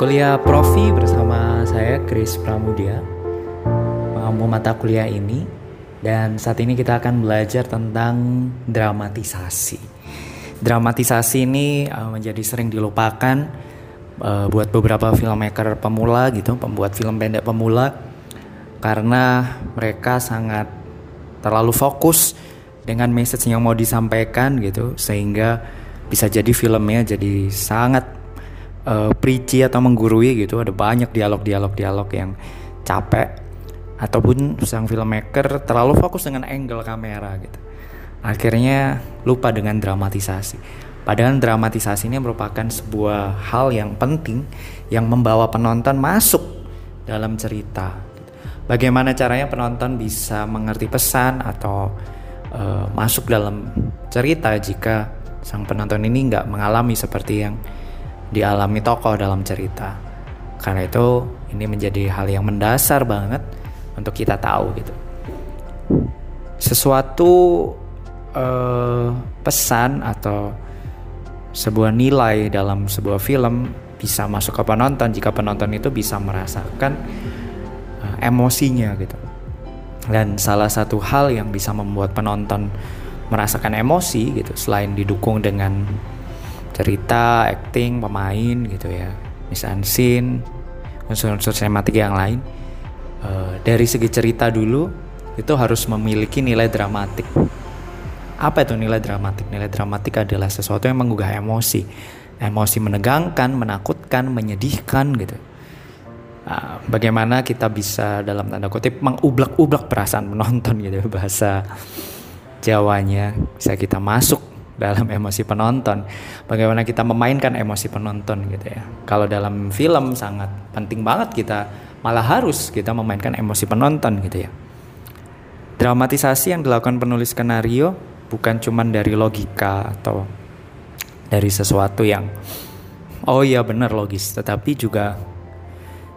Kuliah Profi bersama saya Chris Pramudia mengambil mata kuliah ini dan saat ini kita akan belajar tentang dramatisasi. Dramatisasi ini uh, menjadi sering dilupakan uh, buat beberapa filmmaker pemula gitu, pembuat film pendek pemula karena mereka sangat terlalu fokus dengan message yang mau disampaikan gitu sehingga bisa jadi filmnya jadi sangat uh, preachy atau menggurui gitu. Ada banyak dialog-dialog dialog yang capek ataupun sang filmmaker terlalu fokus dengan angle kamera gitu. Akhirnya lupa dengan dramatisasi. Padahal dramatisasi ini merupakan sebuah hal yang penting yang membawa penonton masuk dalam cerita. Bagaimana caranya penonton bisa mengerti pesan atau uh, masuk dalam cerita jika sang penonton ini nggak mengalami seperti yang dialami tokoh dalam cerita. Karena itu ini menjadi hal yang mendasar banget untuk kita tahu gitu. Sesuatu uh, pesan atau sebuah nilai dalam sebuah film bisa masuk ke penonton jika penonton itu bisa merasakan uh, emosinya gitu. Dan salah satu hal yang bisa membuat penonton merasakan emosi gitu selain didukung dengan cerita, acting, pemain gitu ya, misalnya scene, unsur-unsur sinematik yang lain. Uh, dari segi cerita dulu itu harus memiliki nilai dramatik. Apa itu nilai dramatik? Nilai dramatik adalah sesuatu yang menggugah emosi, emosi menegangkan, menakutkan, menyedihkan gitu. Uh, bagaimana kita bisa dalam tanda kutip mengublak-ublak perasaan penonton gitu bahasa Jawanya bisa kita masuk dalam emosi penonton. Bagaimana kita memainkan emosi penonton gitu ya. Kalau dalam film sangat penting banget kita malah harus kita memainkan emosi penonton gitu ya. Dramatisasi yang dilakukan penulis skenario bukan cuma dari logika atau dari sesuatu yang oh iya benar logis, tetapi juga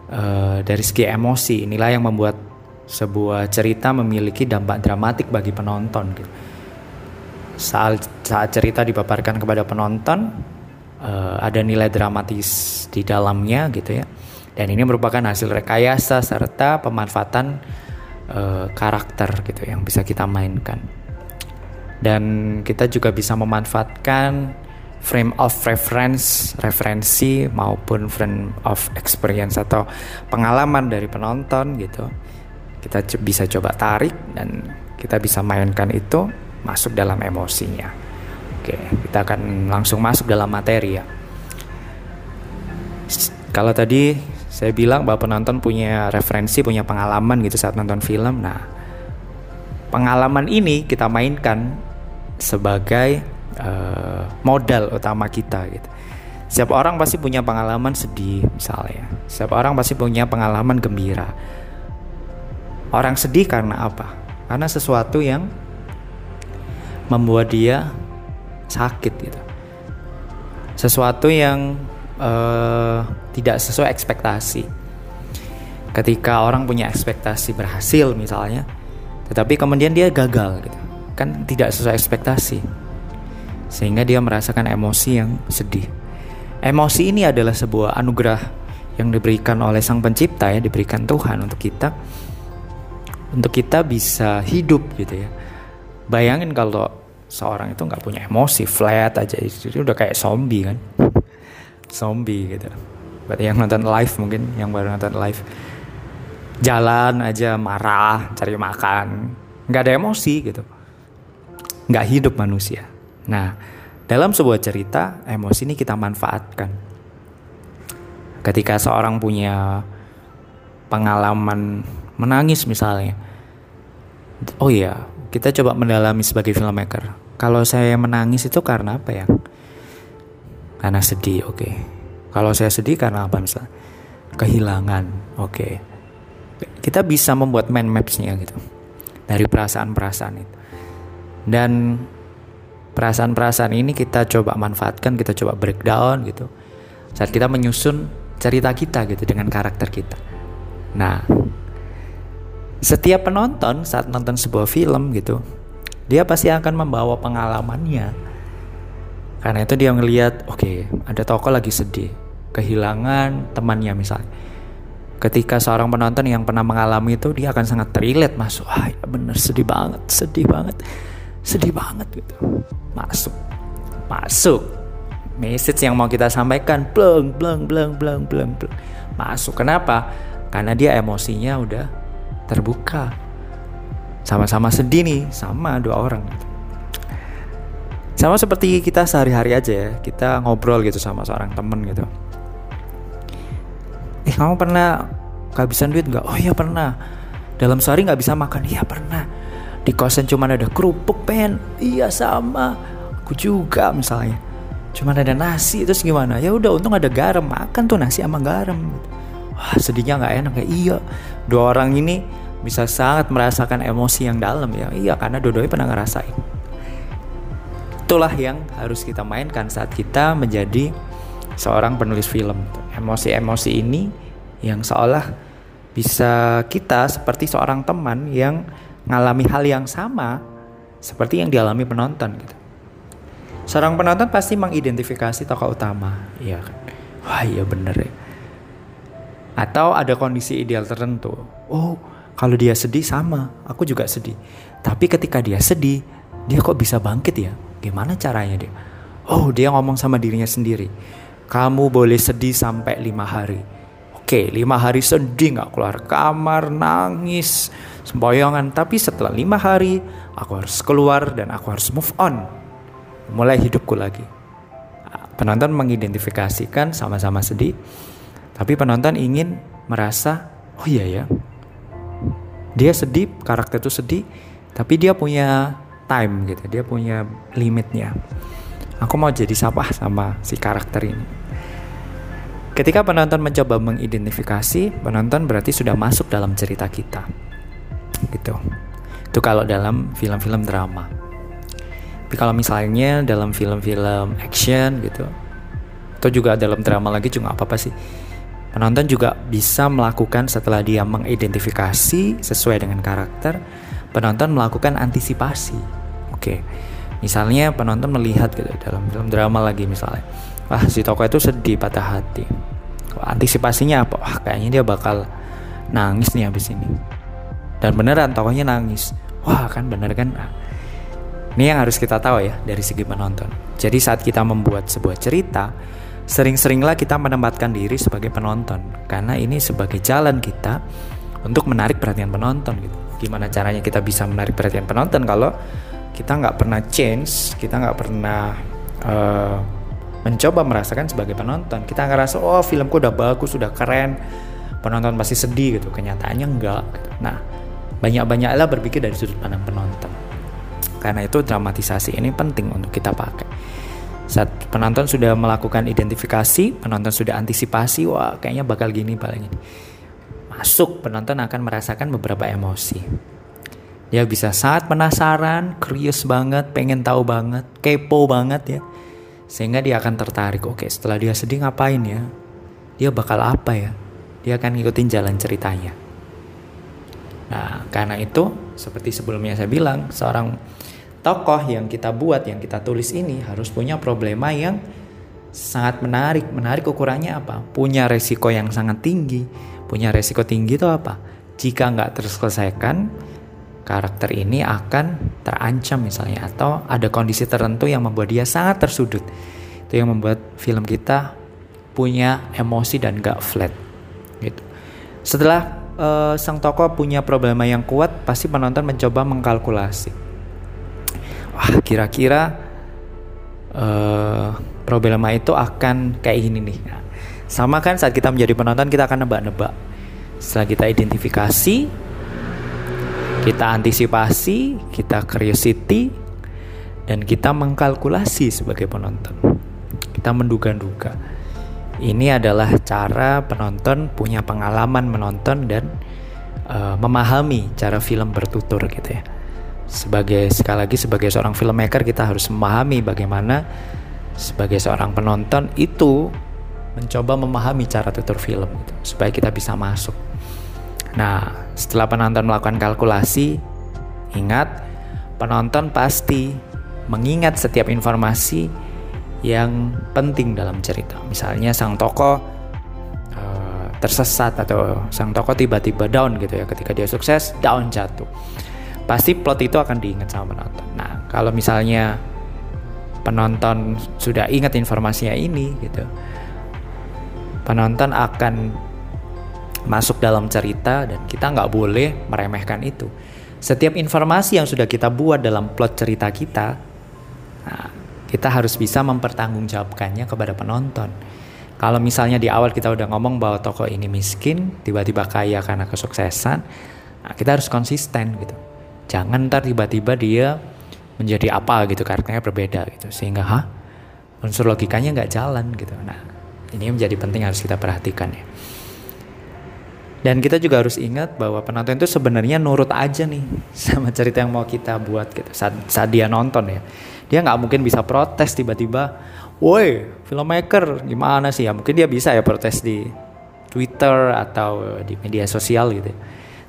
uh, dari segi emosi. Inilah yang membuat sebuah cerita memiliki dampak dramatik bagi penonton gitu saat saat cerita dipaparkan kepada penonton uh, ada nilai dramatis di dalamnya gitu ya. Dan ini merupakan hasil rekayasa serta pemanfaatan uh, karakter gitu yang bisa kita mainkan. Dan kita juga bisa memanfaatkan frame of reference referensi maupun frame of experience atau pengalaman dari penonton gitu. Kita bisa coba tarik dan kita bisa mainkan itu masuk dalam emosinya. Oke, kita akan langsung masuk dalam materi ya. Kalau tadi saya bilang bahwa penonton punya referensi, punya pengalaman gitu saat nonton film. Nah, pengalaman ini kita mainkan sebagai uh, modal utama kita gitu. Setiap orang pasti punya pengalaman sedih misalnya. Setiap orang pasti punya pengalaman gembira. Orang sedih karena apa? Karena sesuatu yang membuat dia sakit gitu. Sesuatu yang uh, tidak sesuai ekspektasi. Ketika orang punya ekspektasi berhasil misalnya tetapi kemudian dia gagal gitu. Kan tidak sesuai ekspektasi. Sehingga dia merasakan emosi yang sedih. Emosi ini adalah sebuah anugerah yang diberikan oleh sang pencipta ya diberikan Tuhan untuk kita. Untuk kita bisa hidup gitu ya bayangin kalau seorang itu nggak punya emosi flat aja itu udah kayak zombie kan? Zombie gitu. Berarti yang nonton live mungkin yang baru nonton live. Jalan aja marah cari makan. Nggak ada emosi gitu. Nggak hidup manusia. Nah dalam sebuah cerita emosi ini kita manfaatkan. Ketika seorang punya pengalaman menangis misalnya oh iya kita coba mendalami sebagai filmmaker. Kalau saya menangis itu karena apa ya? Karena sedih, oke. Okay. Kalau saya sedih karena apa misalnya? Kehilangan, oke. Okay. Kita bisa membuat mind mapsnya gitu. Dari perasaan-perasaan itu. Dan perasaan-perasaan ini kita coba manfaatkan, kita coba breakdown gitu. Saat kita menyusun cerita kita gitu dengan karakter kita. Nah, setiap penonton saat nonton sebuah film gitu dia pasti akan membawa pengalamannya. Karena itu dia melihat oke okay, ada tokoh lagi sedih kehilangan temannya misalnya. Ketika seorang penonton yang pernah mengalami itu dia akan sangat relate masuk ah ya bener sedih banget sedih banget sedih banget gitu. Masuk masuk. Message yang mau kita sampaikan bleng bleng bleng bleng bleng bleng. Masuk. Kenapa? Karena dia emosinya udah terbuka. Sama-sama sedih nih sama dua orang. Gitu. sama seperti kita sehari-hari aja ya kita ngobrol gitu sama seorang temen gitu. Eh kamu pernah kehabisan duit nggak? Oh iya pernah. Dalam sehari nggak bisa makan? Iya pernah. Di kosan cuma ada kerupuk pen. Iya sama. Aku juga misalnya. Cuma ada nasi terus gimana? Ya udah untung ada garam makan tuh nasi sama garam wah sedihnya nggak enak ya iya dua orang ini bisa sangat merasakan emosi yang dalam ya iya karena dua-duanya pernah ngerasain itulah yang harus kita mainkan saat kita menjadi seorang penulis film emosi-emosi ini yang seolah bisa kita seperti seorang teman yang ngalami hal yang sama seperti yang dialami penonton gitu. Seorang penonton pasti mengidentifikasi tokoh utama, iya kan? Wah iya bener ya. Atau ada kondisi ideal tertentu. Oh, kalau dia sedih sama, aku juga sedih. Tapi ketika dia sedih, dia kok bisa bangkit ya? Gimana caranya dia? Oh, dia ngomong sama dirinya sendiri. Kamu boleh sedih sampai lima hari. Oke, lima hari sedih nggak keluar kamar, nangis, semboyangan. Tapi setelah lima hari, aku harus keluar dan aku harus move on. Mulai hidupku lagi. Penonton mengidentifikasikan sama-sama sedih. Tapi penonton ingin merasa, oh iya ya, dia sedih, karakter itu sedih, tapi dia punya time gitu, dia punya limitnya. Aku mau jadi siapa sama si karakter ini. Ketika penonton mencoba mengidentifikasi, penonton berarti sudah masuk dalam cerita kita gitu itu kalau dalam film-film drama tapi kalau misalnya dalam film-film action gitu atau juga dalam drama lagi juga apa-apa sih penonton juga bisa melakukan setelah dia mengidentifikasi sesuai dengan karakter penonton melakukan antisipasi. Oke misalnya penonton melihat gitu dalam film drama lagi misalnya. Wah si tokoh itu sedih patah hati. Antisipasinya apa? Wah kayaknya dia bakal nangis nih habis ini. Dan beneran tokohnya nangis. Wah kan bener kan? Nah, ini yang harus kita tahu ya dari segi penonton. Jadi saat kita membuat sebuah cerita sering-seringlah kita menempatkan diri sebagai penonton karena ini sebagai jalan kita untuk menarik perhatian penonton gitu gimana caranya kita bisa menarik perhatian penonton kalau kita nggak pernah change kita nggak pernah uh, mencoba merasakan sebagai penonton kita ngerasa oh filmku udah bagus udah keren penonton pasti sedih gitu kenyataannya enggak gitu. nah banyak-banyaklah berpikir dari sudut pandang penonton. Karena itu dramatisasi ini penting untuk kita pakai. Saat penonton sudah melakukan identifikasi, penonton sudah antisipasi, wah kayaknya bakal gini, bakal gini. Masuk, penonton akan merasakan beberapa emosi. Dia bisa sangat penasaran, curious banget, pengen tahu banget, kepo banget ya. Sehingga dia akan tertarik, oke setelah dia sedih ngapain ya? Dia bakal apa ya? Dia akan ngikutin jalan ceritanya. Nah, karena itu seperti sebelumnya saya bilang, seorang tokoh yang kita buat, yang kita tulis ini harus punya problema yang sangat menarik. Menarik ukurannya apa? Punya resiko yang sangat tinggi. Punya resiko tinggi itu apa? Jika nggak terselesaikan, karakter ini akan terancam misalnya atau ada kondisi tertentu yang membuat dia sangat tersudut. Itu yang membuat film kita punya emosi dan gak flat gitu. Setelah uh, sang tokoh punya problema yang kuat, pasti penonton mencoba mengkalkulasi. Wah, kira-kira uh, problema itu akan kayak gini nih. Nah, sama kan saat kita menjadi penonton kita akan nebak-nebak. Setelah kita identifikasi, kita antisipasi, kita curiosity, dan kita mengkalkulasi sebagai penonton. Kita menduga-duga ini adalah cara penonton punya pengalaman menonton dan uh, memahami cara film bertutur gitu ya. Sebagai sekali lagi sebagai seorang filmmaker kita harus memahami bagaimana sebagai seorang penonton itu mencoba memahami cara tutur film gitu, supaya kita bisa masuk. Nah, setelah penonton melakukan kalkulasi, ingat penonton pasti mengingat setiap informasi yang penting dalam cerita. Misalnya sang tokoh uh, tersesat atau sang tokoh tiba-tiba down gitu ya ketika dia sukses down jatuh. Pasti plot itu akan diingat sama penonton. Nah, kalau misalnya penonton sudah ingat informasinya ini gitu. Penonton akan masuk dalam cerita dan kita nggak boleh meremehkan itu. Setiap informasi yang sudah kita buat dalam plot cerita kita, nah, kita harus bisa mempertanggungjawabkannya kepada penonton. Kalau misalnya di awal kita udah ngomong bahwa tokoh ini miskin, tiba-tiba kaya karena kesuksesan, nah kita harus konsisten gitu. Jangan ntar tiba-tiba dia menjadi apa gitu karakternya berbeda gitu. Sehingga ha unsur logikanya nggak jalan gitu. Nah ini menjadi penting harus kita perhatikan ya. Dan kita juga harus ingat bahwa penonton itu sebenarnya nurut aja nih sama cerita yang mau kita buat gitu saat, saat dia nonton ya. Dia nggak mungkin bisa protes tiba-tiba woi filmmaker gimana sih? Ya mungkin dia bisa ya protes di Twitter atau di media sosial gitu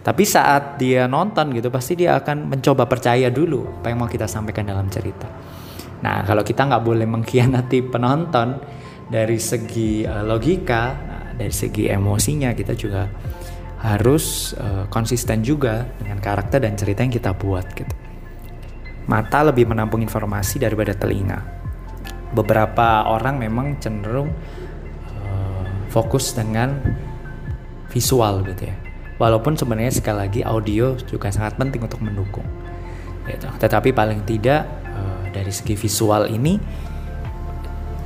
tapi saat dia nonton gitu pasti dia akan mencoba percaya dulu apa yang mau kita sampaikan dalam cerita nah kalau kita nggak boleh mengkhianati penonton dari segi uh, logika nah, dari segi emosinya kita juga harus uh, konsisten juga dengan karakter dan cerita yang kita buat gitu mata lebih menampung informasi daripada telinga. Beberapa orang memang cenderung uh, fokus dengan visual gitu ya. Walaupun sebenarnya sekali lagi audio juga sangat penting untuk mendukung. Gitu. Tetapi paling tidak uh, dari segi visual ini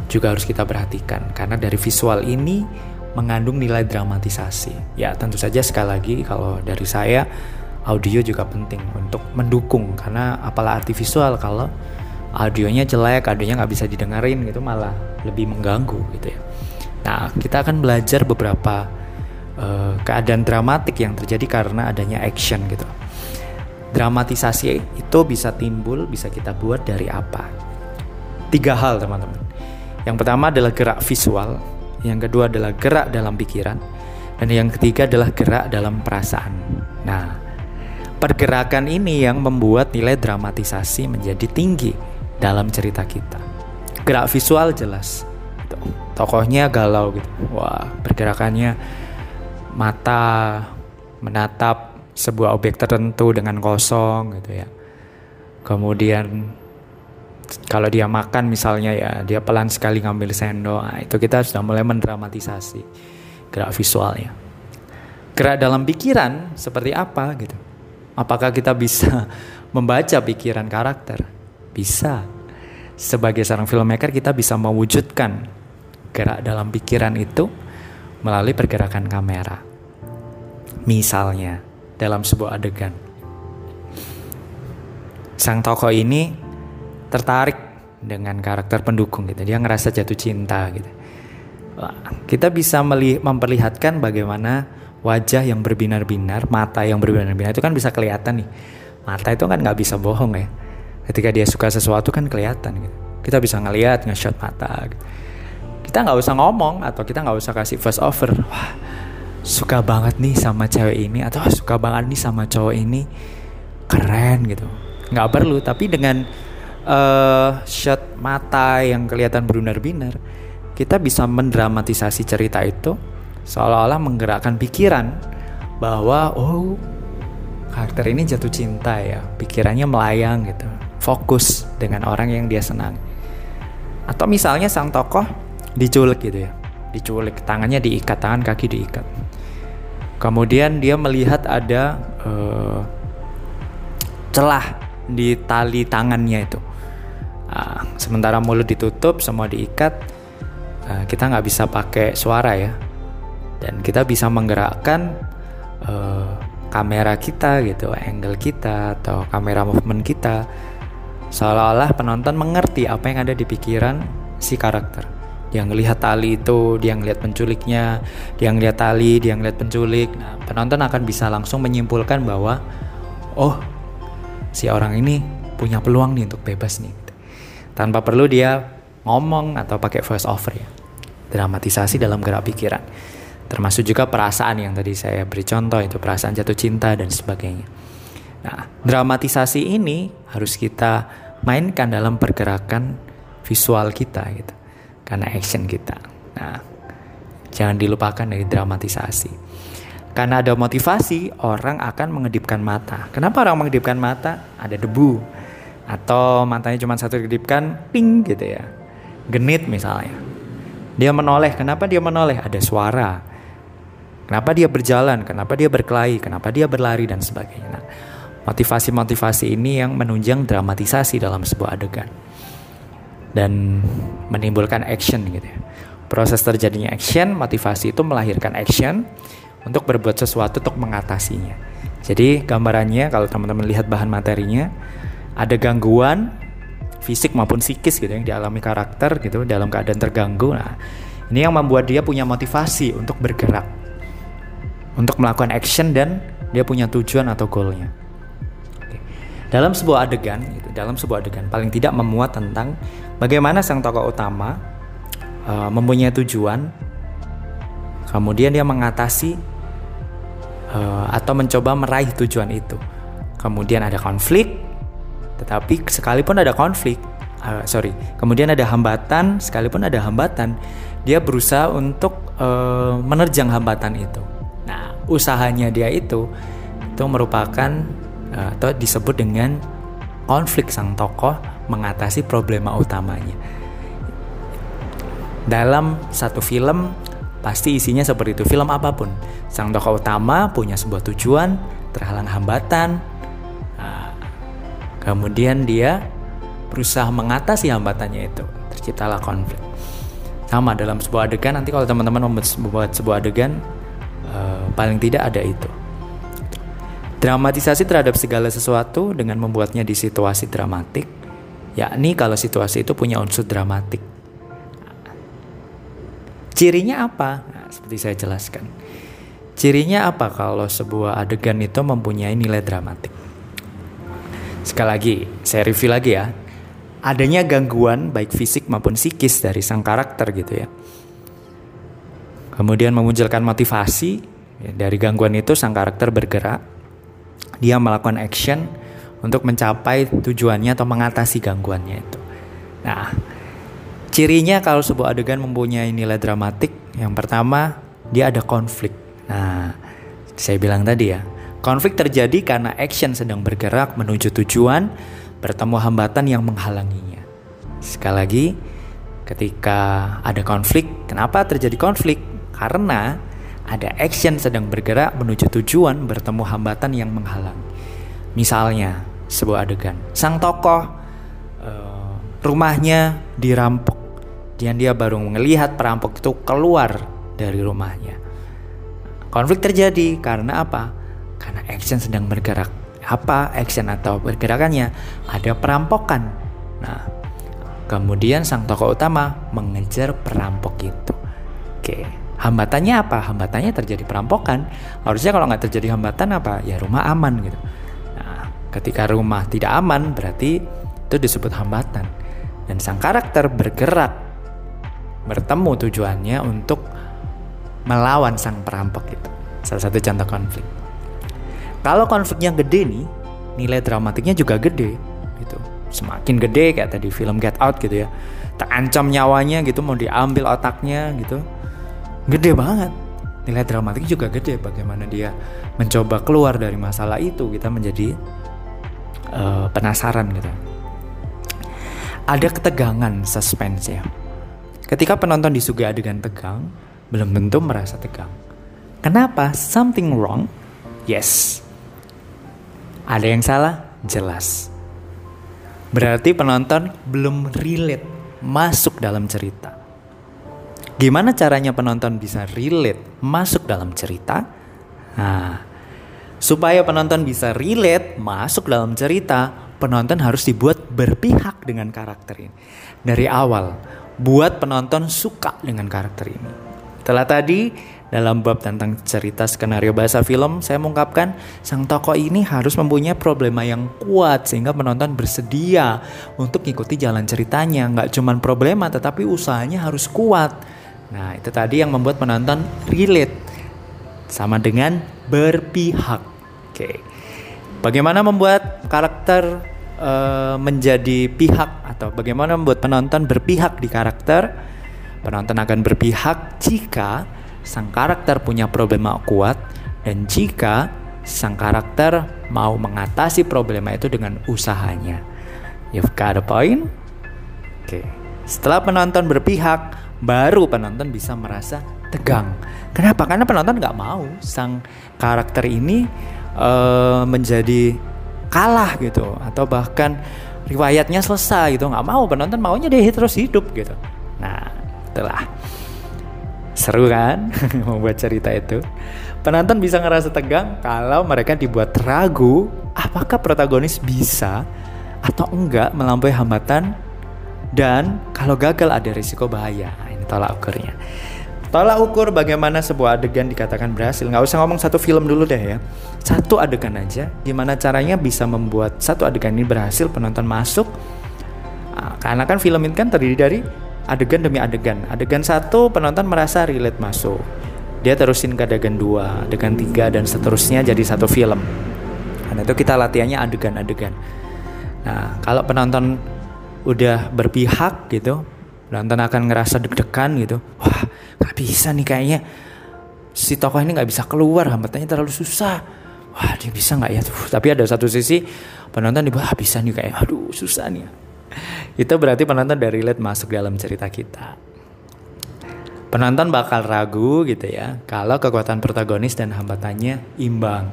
juga harus kita perhatikan karena dari visual ini mengandung nilai dramatisasi. Ya tentu saja sekali lagi kalau dari saya audio juga penting untuk mendukung karena apalah arti visual kalau audionya jelek, audionya nggak bisa didengarin gitu malah lebih mengganggu gitu ya. Nah kita akan belajar beberapa uh, keadaan dramatik yang terjadi karena adanya action gitu. Dramatisasi itu bisa timbul, bisa kita buat dari apa? Tiga hal teman-teman. Yang pertama adalah gerak visual, yang kedua adalah gerak dalam pikiran, dan yang ketiga adalah gerak dalam perasaan. Nah, Pergerakan ini yang membuat nilai dramatisasi menjadi tinggi dalam cerita kita. Gerak visual jelas. Tokohnya galau gitu. Wah, pergerakannya mata menatap sebuah objek tertentu dengan kosong gitu ya. Kemudian kalau dia makan misalnya ya dia pelan sekali ngambil sendok. Nah, itu kita sudah mulai mendramatisasi gerak visualnya. Gerak dalam pikiran seperti apa gitu Apakah kita bisa membaca pikiran karakter? Bisa. Sebagai seorang filmmaker kita bisa mewujudkan gerak dalam pikiran itu melalui pergerakan kamera. Misalnya dalam sebuah adegan. Sang tokoh ini tertarik dengan karakter pendukung gitu. Dia ngerasa jatuh cinta gitu. Kita bisa memperlihatkan bagaimana wajah yang berbinar-binar, mata yang berbinar-binar itu kan bisa kelihatan nih. Mata itu kan nggak bisa bohong ya. Ketika dia suka sesuatu kan kelihatan gitu. Kita bisa ngelihat nge-shot mata. Gitu. Kita nggak usah ngomong atau kita nggak usah kasih first offer. Wah, suka banget nih sama cewek ini atau suka banget nih sama cowok ini. Keren gitu. Nggak perlu, tapi dengan uh, shot mata yang kelihatan berbinar-binar, kita bisa mendramatisasi cerita itu seolah-olah menggerakkan pikiran bahwa oh karakter ini jatuh cinta ya pikirannya melayang gitu fokus dengan orang yang dia senang atau misalnya sang tokoh diculik gitu ya. Diculik tangannya diikat tangan kaki diikat. Kemudian dia melihat ada uh, celah di tali tangannya itu. Uh, sementara mulut ditutup semua diikat uh, kita nggak bisa pakai suara ya. Dan kita bisa menggerakkan uh, kamera kita gitu, angle kita atau kamera movement kita. Seolah-olah penonton mengerti apa yang ada di pikiran si karakter. Dia ngelihat tali itu, dia ngelihat penculiknya, dia ngelihat tali, dia ngelihat penculik. Nah, penonton akan bisa langsung menyimpulkan bahwa oh, si orang ini punya peluang nih untuk bebas nih. Tanpa perlu dia ngomong atau pakai voice over ya. Dramatisasi dalam gerak pikiran termasuk juga perasaan yang tadi saya beri contoh itu perasaan jatuh cinta dan sebagainya. Nah, dramatisasi ini harus kita mainkan dalam pergerakan visual kita gitu. Karena action kita. Nah, jangan dilupakan dari dramatisasi. Karena ada motivasi, orang akan mengedipkan mata. Kenapa orang mengedipkan mata? Ada debu. Atau matanya cuma satu kedipkan, ping gitu ya. Genit misalnya. Dia menoleh. Kenapa dia menoleh? Ada suara. Kenapa dia berjalan? Kenapa dia berkelahi? Kenapa dia berlari dan sebagainya. Nah, motivasi-motivasi ini yang menunjang dramatisasi dalam sebuah adegan dan menimbulkan action gitu ya. Proses terjadinya action, motivasi itu melahirkan action untuk berbuat sesuatu untuk mengatasinya. Jadi gambarannya kalau teman-teman lihat bahan materinya ada gangguan fisik maupun psikis gitu yang dialami karakter gitu dalam keadaan terganggu. Nah, ini yang membuat dia punya motivasi untuk bergerak. Untuk melakukan action dan dia punya tujuan atau goalnya. Dalam sebuah adegan, gitu, dalam sebuah adegan paling tidak memuat tentang bagaimana sang tokoh utama uh, mempunyai tujuan, kemudian dia mengatasi uh, atau mencoba meraih tujuan itu. Kemudian ada konflik, tetapi sekalipun ada konflik, uh, sorry, kemudian ada hambatan, sekalipun ada hambatan, dia berusaha untuk uh, menerjang hambatan itu. Nah, usahanya dia itu itu merupakan atau disebut dengan konflik sang tokoh mengatasi problema utamanya. Dalam satu film pasti isinya seperti itu film apa pun. Sang tokoh utama punya sebuah tujuan, terhalang hambatan, nah, kemudian dia berusaha mengatasi hambatannya itu. Terciptalah konflik. Sama dalam sebuah adegan nanti kalau teman-teman membuat sebuah adegan uh, paling tidak ada itu. Dramatisasi terhadap segala sesuatu dengan membuatnya di situasi dramatik, yakni kalau situasi itu punya unsur dramatik. Cirinya apa? Nah, seperti saya jelaskan. Cirinya apa kalau sebuah adegan itu mempunyai nilai dramatik? Sekali lagi, saya review lagi ya. Adanya gangguan baik fisik maupun psikis dari sang karakter gitu ya. Kemudian memunculkan motivasi ya, dari gangguan itu sang karakter bergerak dia melakukan action untuk mencapai tujuannya atau mengatasi gangguannya itu. Nah, cirinya kalau sebuah adegan mempunyai nilai dramatik, yang pertama dia ada konflik. Nah, saya bilang tadi ya, konflik terjadi karena action sedang bergerak menuju tujuan, bertemu hambatan yang menghalanginya. Sekali lagi, ketika ada konflik, kenapa terjadi konflik? Karena ada action sedang bergerak menuju tujuan bertemu hambatan yang menghalang. Misalnya, sebuah adegan. Sang tokoh uh, rumahnya dirampok. Dan dia baru melihat perampok itu keluar dari rumahnya. Konflik terjadi karena apa? Karena action sedang bergerak. Apa action atau pergerakannya? Ada perampokan. Nah, kemudian sang tokoh utama mengejar perampok itu. Oke. Hambatannya apa? Hambatannya terjadi perampokan. Harusnya kalau nggak terjadi hambatan apa? Ya rumah aman gitu. Nah, ketika rumah tidak aman berarti itu disebut hambatan. Dan sang karakter bergerak bertemu tujuannya untuk melawan sang perampok itu. Salah satu contoh konflik. Kalau konfliknya gede nih, nilai dramatiknya juga gede gitu. Semakin gede kayak tadi film Get Out gitu ya. Terancam nyawanya gitu mau diambil otaknya gitu gede banget. Nilai dramatik juga gede bagaimana dia mencoba keluar dari masalah itu. Kita menjadi uh, penasaran gitu. Ada ketegangan suspense ya. Ketika penonton disuguhi adegan tegang belum tentu merasa tegang. Kenapa? Something wrong? Yes. Ada yang salah? Jelas. Berarti penonton belum relate masuk dalam cerita Gimana caranya penonton bisa relate masuk dalam cerita? Nah, supaya penonton bisa relate masuk dalam cerita, penonton harus dibuat berpihak dengan karakter ini. Dari awal, buat penonton suka dengan karakter ini. Setelah tadi dalam bab tentang cerita skenario bahasa film, saya mengungkapkan sang tokoh ini harus mempunyai problema yang kuat sehingga penonton bersedia untuk mengikuti jalan ceritanya. Nggak cuma problema, tetapi usahanya harus kuat Nah, itu tadi yang membuat penonton relate sama dengan berpihak. Oke. Bagaimana membuat karakter uh, menjadi pihak atau bagaimana membuat penonton berpihak di karakter? Penonton akan berpihak jika sang karakter punya problema kuat dan jika sang karakter mau mengatasi problema itu dengan usahanya. You've got a point? Oke. Setelah penonton berpihak, baru penonton bisa merasa tegang. Kenapa? Karena penonton nggak mau sang karakter ini uh, menjadi kalah gitu atau bahkan riwayatnya selesai gitu. Nggak mau penonton maunya dia terus hidup gitu. Nah itulah. Seru kan? Membuat cerita itu. Penonton bisa ngerasa tegang kalau mereka dibuat ragu apakah protagonis bisa atau enggak melampaui hambatan dan kalau gagal ada risiko bahaya tolak ukurnya Tolak ukur bagaimana sebuah adegan dikatakan berhasil. Nggak usah ngomong satu film dulu deh ya. Satu adegan aja. Gimana caranya bisa membuat satu adegan ini berhasil penonton masuk. Nah, karena kan film ini kan terdiri dari adegan demi adegan. Adegan satu penonton merasa relate masuk. Dia terusin ke adegan dua, adegan tiga dan seterusnya jadi satu film. Karena itu kita latihannya adegan-adegan. Nah kalau penonton udah berpihak gitu, penonton akan ngerasa deg-degan gitu. Wah nggak bisa nih kayaknya. Si tokoh ini nggak bisa keluar hambatannya terlalu susah. Wah dia bisa nggak ya? Tuh tapi ada satu sisi penonton di bawah bisa nih kayak aduh susah nih itu berarti penonton dari relate masuk dalam cerita kita. Penonton bakal ragu gitu ya kalau kekuatan protagonis dan hambatannya imbang.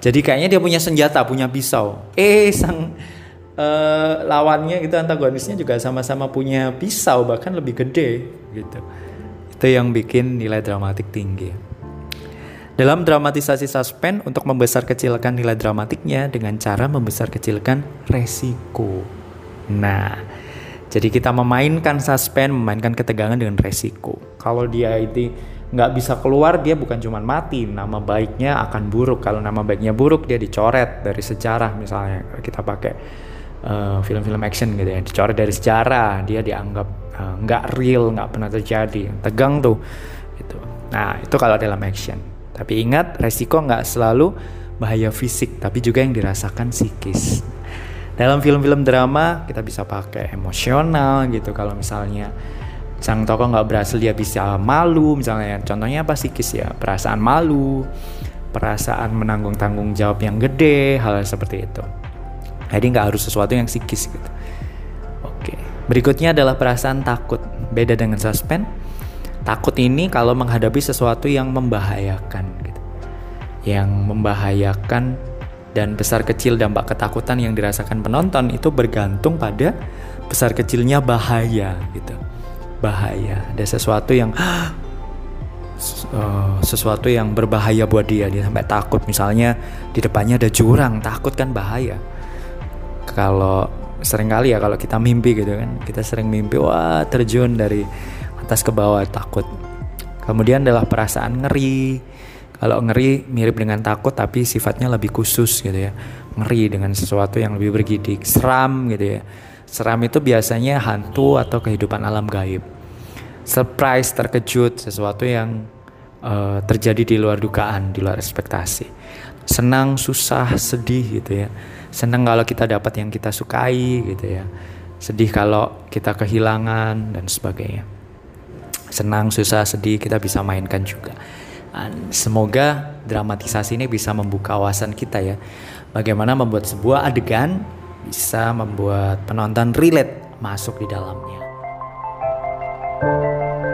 Jadi kayaknya dia punya senjata punya pisau. Eh sang uh, lawannya gitu antagonisnya juga sama-sama punya pisau bahkan lebih gede gitu itu yang bikin nilai dramatik tinggi. Dalam dramatisasi suspense untuk membesar kecilkan nilai dramatiknya dengan cara membesar kecilkan resiko. Nah, jadi kita memainkan suspense, memainkan ketegangan dengan resiko. Kalau dia itu nggak bisa keluar, dia bukan cuma mati, nama baiknya akan buruk. Kalau nama baiknya buruk, dia dicoret dari sejarah misalnya. Kita pakai uh, film-film action gitu ya, dicoret dari sejarah, dia dianggap Eh, nggak uh, real nggak pernah terjadi. Tegang tuh itu nah itu kalau dalam action. Tapi ingat resiko nggak selalu bahaya fisik tapi juga yang dirasakan psikis. Dalam film-film drama kita bisa pakai emosional gitu. Kalau misalnya sang tokoh nggak berhasil dia bisa malu. Misalnya contohnya apa? Psikis ya perasaan malu perasaan menanggung tanggung jawab yang gede -hal seperti itu jadi nggak harus sesuatu yang psikis gitu Berikutnya adalah perasaan takut. Beda dengan suspense. Takut ini kalau menghadapi sesuatu yang membahayakan gitu. Yang membahayakan dan besar kecil dampak ketakutan yang dirasakan penonton itu bergantung pada besar kecilnya bahaya gitu. Bahaya. Ada sesuatu yang uh, sesuatu yang berbahaya buat dia dia sampai takut misalnya di depannya ada jurang takut kan bahaya kalau sering kali ya kalau kita mimpi gitu kan kita sering mimpi wah terjun dari atas ke bawah takut. Kemudian adalah perasaan ngeri. Kalau ngeri mirip dengan takut tapi sifatnya lebih khusus gitu ya. Ngeri dengan sesuatu yang lebih bergidik seram gitu ya. Seram itu biasanya hantu atau kehidupan alam gaib. Surprise terkejut sesuatu yang uh, terjadi di luar dugaan di luar ekspektasi senang susah sedih gitu ya. Senang kalau kita dapat yang kita sukai gitu ya. Sedih kalau kita kehilangan dan sebagainya. Senang susah sedih kita bisa mainkan juga. Dan semoga dramatisasi ini bisa membuka wawasan kita ya. Bagaimana membuat sebuah adegan bisa membuat penonton relate masuk di dalamnya. thank you